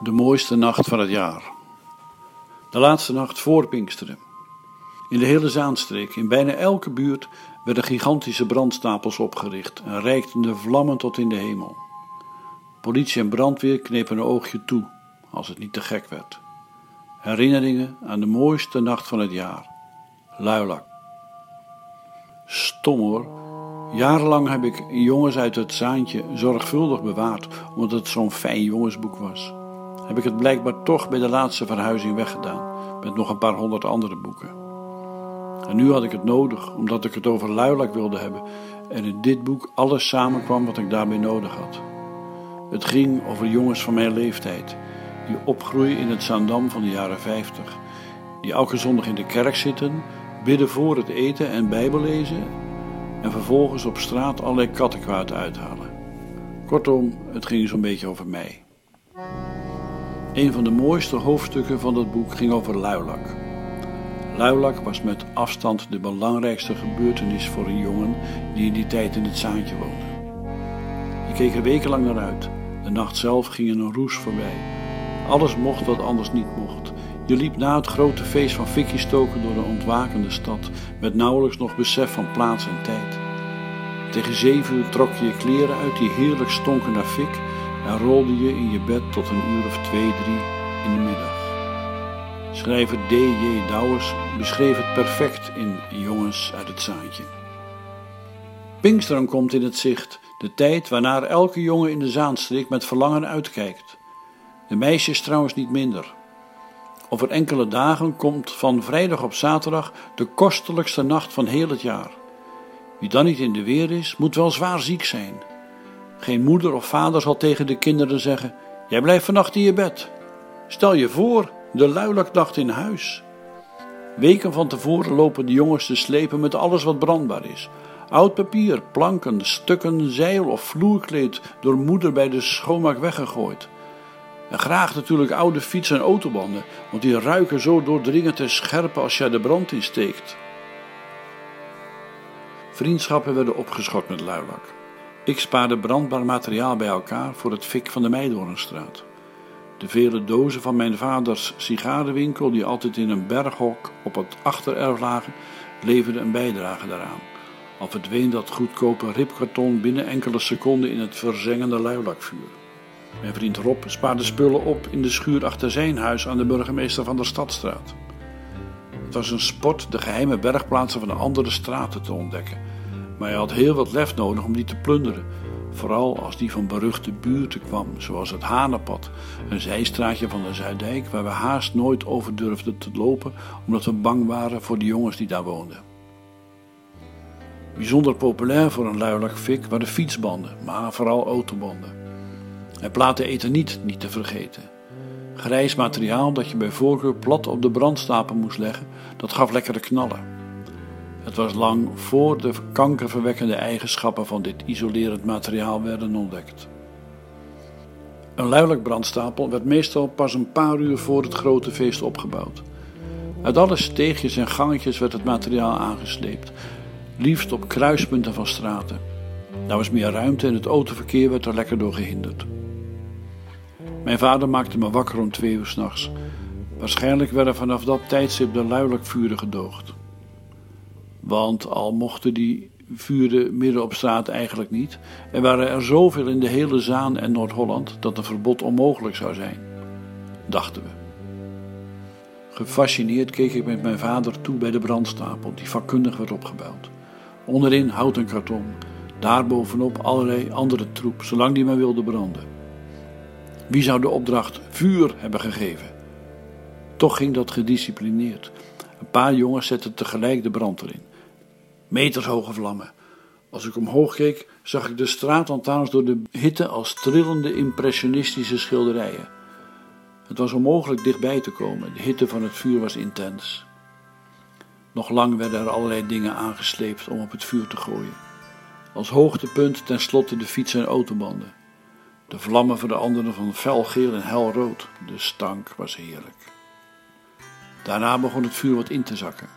De mooiste nacht van het jaar. De laatste nacht voor Pinksteren. In de hele Zaanstreek, in bijna elke buurt, werden gigantische brandstapels opgericht en reikten de vlammen tot in de hemel. Politie en brandweer knepen een oogje toe, als het niet te gek werd. Herinneringen aan de mooiste nacht van het jaar. Luilak. Stom hoor. Jarenlang heb ik jongens uit het zaantje zorgvuldig bewaard, omdat het zo'n fijn jongensboek was heb ik het blijkbaar toch bij de laatste verhuizing weggedaan, met nog een paar honderd andere boeken. En nu had ik het nodig, omdat ik het over Luilak wilde hebben en in dit boek alles samenkwam wat ik daarbij nodig had. Het ging over jongens van mijn leeftijd, die opgroeien in het Zaandam van de jaren 50, die elke zondag in de kerk zitten, bidden voor het eten en Bijbel lezen en vervolgens op straat allerlei kattenkwaad uithalen. Kortom, het ging zo'n beetje over mij. Een van de mooiste hoofdstukken van dat boek ging over Luilak. Luilak was met afstand de belangrijkste gebeurtenis voor een jongen die in die tijd in het zaadje woonde. Je keek er wekenlang naar uit. De nacht zelf ging in een roes voorbij. Alles mocht wat anders niet mocht. Je liep na het grote feest van fikkie stoken door de ontwakende stad, met nauwelijks nog besef van plaats en tijd. Tegen zeven uur trok je je kleren uit die heerlijk stonken naar fik en rolde je in je bed tot een uur of twee, drie in de middag. Schrijver D.J. Douwers beschreef het perfect in Jongens uit het Zaadje. Pinksteren komt in het zicht, de tijd waarnaar elke jongen in de Zaanstreek met verlangen uitkijkt. De meisjes trouwens niet minder. Over enkele dagen komt van vrijdag op zaterdag de kostelijkste nacht van heel het jaar. Wie dan niet in de weer is, moet wel zwaar ziek zijn. Geen moeder of vader zal tegen de kinderen zeggen: Jij blijft vannacht in je bed. Stel je voor, de luilaknacht in huis. Weken van tevoren lopen de jongens te slepen met alles wat brandbaar is. Oud papier, planken, stukken zeil of vloerkleed door moeder bij de schoonmaak weggegooid. En graag natuurlijk oude fietsen en autobanden, want die ruiken zo doordringend en scherp als je de brand insteekt. Vriendschappen werden opgeschort met luilak. Ik spaarde brandbaar materiaal bij elkaar voor het fik van de Meidoornstraat. De vele dozen van mijn vaders sigarenwinkel, die altijd in een berghok op het achtererf lagen, leverden een bijdrage daaraan. Al verdween dat goedkope ripkarton binnen enkele seconden in het verzengende luilakvuur. Mijn vriend Rob spaarde spullen op in de schuur achter zijn huis aan de burgemeester van de Stadstraat. Het was een sport de geheime bergplaatsen van de andere straten te ontdekken maar hij had heel wat lef nodig om die te plunderen. Vooral als die van beruchte buurten kwam, zoals het Hanenpad, een zijstraatje van de Zuiddijk waar we haast nooit over durfden te lopen omdat we bang waren voor de jongens die daar woonden. Bijzonder populair voor een luilakfik waren fietsbanden, maar vooral autobanden. En platen eten niet, niet te vergeten. Grijs materiaal dat je bij voorkeur plat op de brandstapel moest leggen, dat gaf lekkere knallen. Het was lang voor de kankerverwekkende eigenschappen van dit isolerend materiaal werden ontdekt. Een luidelijk brandstapel werd meestal pas een paar uur voor het grote feest opgebouwd. Uit alle steegjes en gangetjes werd het materiaal aangesleept, liefst op kruispunten van straten. Daar was meer ruimte en het autoverkeer werd er lekker door gehinderd. Mijn vader maakte me wakker om twee uur s'nachts. Waarschijnlijk werden vanaf dat tijdstip de luidelijk gedoogd. Want al mochten die vuren midden op straat eigenlijk niet, er waren er zoveel in de hele Zaan en Noord-Holland dat een verbod onmogelijk zou zijn, dachten we. Gefascineerd keek ik met mijn vader toe bij de brandstapel die vakkundig werd opgebouwd. Onderin hout en karton, daarbovenop allerlei andere troep, zolang die maar wilde branden. Wie zou de opdracht vuur hebben gegeven? Toch ging dat gedisciplineerd. Een paar jongens zetten tegelijk de brand erin metershoge vlammen. Als ik omhoog keek, zag ik de straatlantaarns door de hitte als trillende impressionistische schilderijen. Het was onmogelijk dichtbij te komen, de hitte van het vuur was intens. Nog lang werden er allerlei dingen aangesleept om op het vuur te gooien. Als hoogtepunt tenslotte de fietsen en autobanden. De vlammen veranderden van felgeel en helrood. De stank was heerlijk. Daarna begon het vuur wat in te zakken.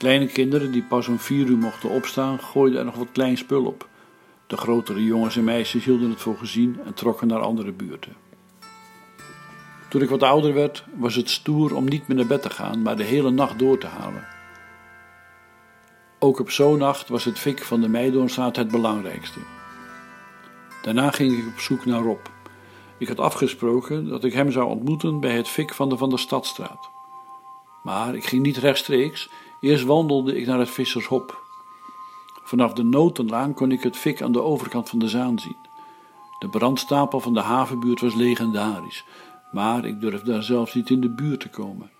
Kleine kinderen die pas om vier uur mochten opstaan, gooiden er nog wat klein spul op. De grotere jongens en meisjes hielden het voor gezien en trokken naar andere buurten. Toen ik wat ouder werd, was het stoer om niet meer naar bed te gaan, maar de hele nacht door te halen. Ook op zo'n nacht was het fik van de Meidoornstraat het belangrijkste. Daarna ging ik op zoek naar Rob. Ik had afgesproken dat ik hem zou ontmoeten bij het fik van de Van der Stadstraat. Maar ik ging niet rechtstreeks, eerst wandelde ik naar het Vissershop. Vanaf de Notenlaan kon ik het fik aan de overkant van de Zaan zien. De brandstapel van de havenbuurt was legendarisch, maar ik durfde daar zelfs niet in de buurt te komen.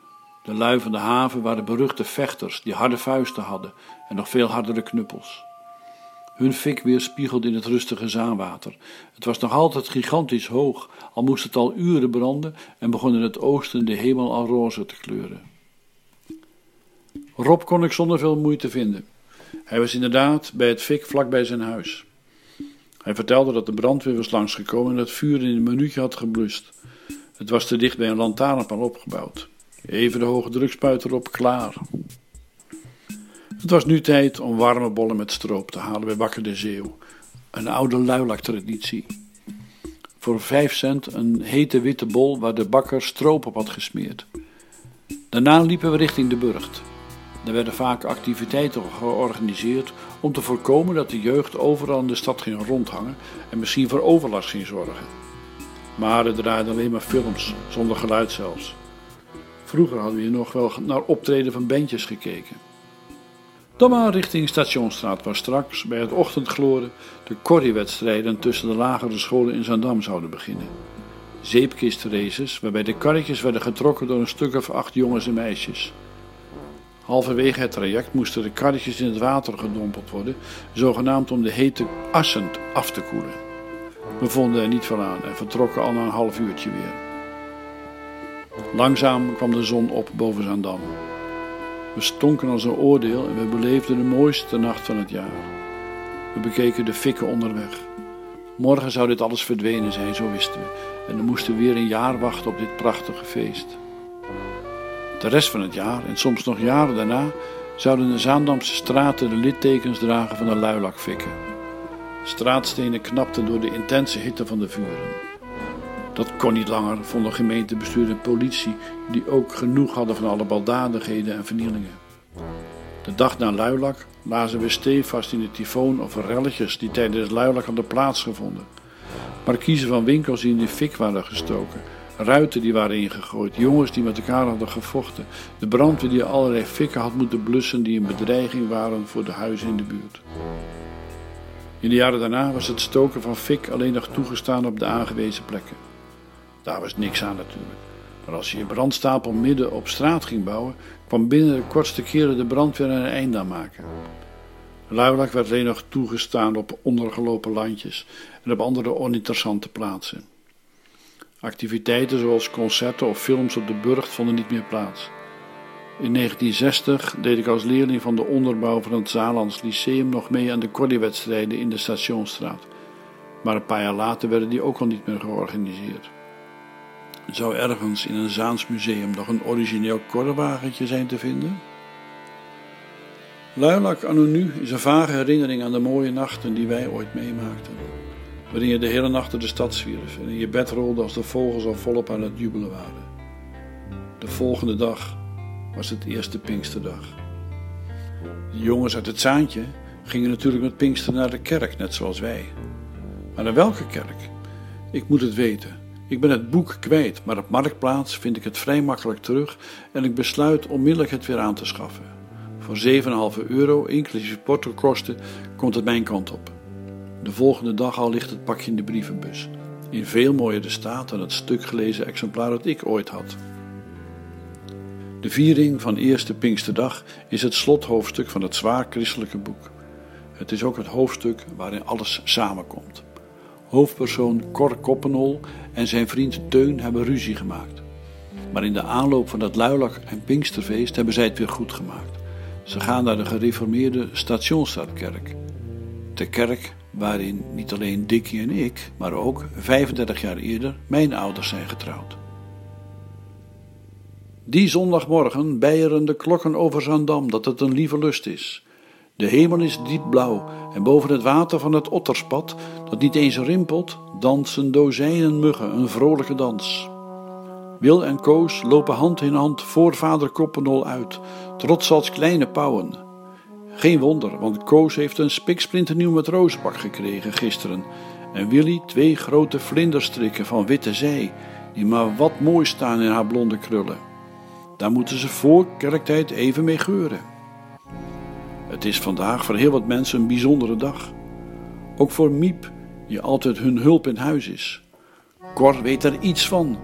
De lui van de haven waren beruchte vechters die harde vuisten hadden en nog veel hardere knuppels. Hun fik weerspiegelde in het rustige zaanwater. Het was nog altijd gigantisch hoog, al moest het al uren branden en begon in het oosten de hemel al roze te kleuren. Rob kon ik zonder veel moeite vinden. Hij was inderdaad bij het fik vlak bij zijn huis. Hij vertelde dat de brandweer was langsgekomen en het vuur in een minuutje had geblust. Het was te dicht bij een lantaarnpaal opgebouwd. Even de hoge drukspuit erop, klaar. Het was nu tijd om warme bollen met stroop te halen bij Bakker de Zeeuw. Een oude luilak-traditie. Voor vijf cent een hete witte bol waar de bakker stroop op had gesmeerd. Daarna liepen we richting de burcht. Er werden vaak activiteiten georganiseerd om te voorkomen dat de jeugd overal in de stad ging rondhangen en misschien voor overlast ging zorgen. Maar er draaiden alleen maar films, zonder geluid zelfs. Vroeger hadden we hier nog wel naar optreden van bandjes gekeken. Dan maar richting Stationsstraat, waar straks bij het ochtendgloren de corriewedstrijden tussen de lagere scholen in Zandam zouden beginnen. Zeepkistraces, waarbij de karretjes werden getrokken door een stuk of acht jongens en meisjes. Halverwege het traject moesten de karretjes in het water gedompeld worden, zogenaamd om de hete assend af te koelen. We vonden er niet van aan en vertrokken al na een half uurtje weer. Langzaam kwam de zon op boven Zandam. We stonken als een oordeel en we beleefden de mooiste nacht van het jaar. We bekeken de fikken onderweg. Morgen zou dit alles verdwenen zijn, zo wisten we, en dan moesten we weer een jaar wachten op dit prachtige feest. De rest van het jaar en soms nog jaren daarna zouden de Zaandamse straten de littekens dragen van de luilakfikken. Straatstenen knapten door de intense hitte van de vuren. Dat kon niet langer, vonden gemeentebestuur en politie, die ook genoeg hadden van alle baldadigheden en vernielingen. De dag na Luilak lazen we stevast in de tyfoon over relletjes die tijdens Luilak hadden plaatsgevonden. Markiezen van winkels die in de fik waren gestoken, ruiten die waren ingegooid, jongens die met elkaar hadden gevochten, de brandweer die allerlei fikken had moeten blussen die een bedreiging waren voor de huizen in de buurt. In de jaren daarna was het stoken van fik alleen nog toegestaan op de aangewezen plekken. Daar was niks aan natuurlijk. Maar als je je brandstapel midden op straat ging bouwen, kwam binnen de kortste keren de brandweer een einde aan maken. Luilak werd alleen nog toegestaan op ondergelopen landjes en op andere oninteressante plaatsen. Activiteiten zoals concerten of films op de burcht vonden niet meer plaats. In 1960 deed ik als leerling van de onderbouw van het Zalands Lyceum nog mee aan de cordiewedstrijden in de Stationsstraat. Maar een paar jaar later werden die ook al niet meer georganiseerd. Zou ergens in een Zaans museum nog een origineel korrewagentje zijn te vinden? Luilak anno nu is een vage herinnering aan de mooie nachten die wij ooit meemaakten. Waarin je de hele nacht door de stad zwierf en in je bed rolde als de vogels al volop aan het jubelen waren. De volgende dag was het eerste Pinksterdag. De jongens uit het Zaantje gingen natuurlijk met Pinkster naar de kerk, net zoals wij. Maar naar welke kerk? Ik moet het weten. Ik ben het boek kwijt, maar op Marktplaats vind ik het vrij makkelijk terug en ik besluit onmiddellijk het weer aan te schaffen. Voor 7,5 euro, inclusief portokosten, komt het mijn kant op. De volgende dag al ligt het pakje in de brievenbus. In veel mooiere staat dan het stuk gelezen exemplaar dat ik ooit had. De viering van Eerste Pinksterdag is het slothoofdstuk van het zwaar christelijke boek. Het is ook het hoofdstuk waarin alles samenkomt. Hoofdpersoon Cor Koppenol en zijn vriend Teun hebben ruzie gemaakt. Maar in de aanloop van het Luilak en Pinksterfeest hebben zij het weer goed gemaakt. Ze gaan naar de gereformeerde Stationsstadkerk. De kerk waarin niet alleen Dickie en ik, maar ook 35 jaar eerder mijn ouders zijn getrouwd. Die zondagmorgen bijeren de klokken over Zandam dat het een lieve lust is. De hemel is diep blauw en boven het water van het Otterspad, dat niet eens rimpelt, dansen dozijnen muggen een vrolijke dans. Wil en Koos lopen hand in hand voor vader Koppenol uit, trots als kleine pauwen. Geen wonder, want Koos heeft een spiksplinternieuw met rozenpak gekregen gisteren en Willy twee grote vlinderstrikken van witte zij, die maar wat mooi staan in haar blonde krullen. Daar moeten ze voor kerktijd even mee geuren. Het is vandaag voor heel wat mensen een bijzondere dag. Ook voor Miep, die altijd hun hulp in huis is. Cor weet er iets van.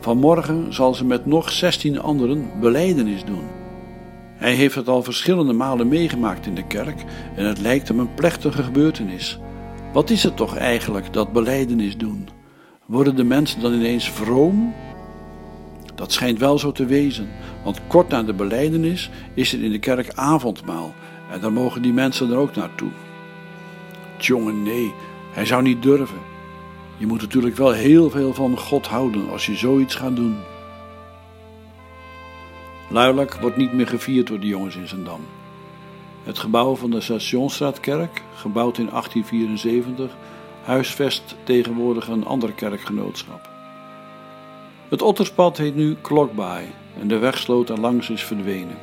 Vanmorgen zal ze met nog zestien anderen beleidenis doen. Hij heeft het al verschillende malen meegemaakt in de kerk en het lijkt hem een plechtige gebeurtenis. Wat is het toch eigenlijk, dat beleidenis doen? Worden de mensen dan ineens vroom? Dat schijnt wel zo te wezen, want kort na de beleidenis is er in de kerk avondmaal en dan mogen die mensen er ook naartoe. Tjonge, nee, hij zou niet durven. Je moet natuurlijk wel heel veel van God houden als je zoiets gaat doen. Luilak wordt niet meer gevierd door de jongens in Zendam. Het gebouw van de Stationsstraatkerk, gebouwd in 1874, huisvest tegenwoordig een ander kerkgenootschap. Het Otterspad heet nu Klokbaai en de wegsloot langs is verdwenen.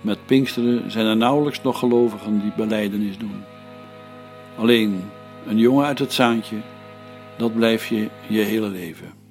Met Pinksteren zijn er nauwelijks nog gelovigen die beleidenis doen. Alleen een jongen uit het zaantje, dat blijf je je hele leven.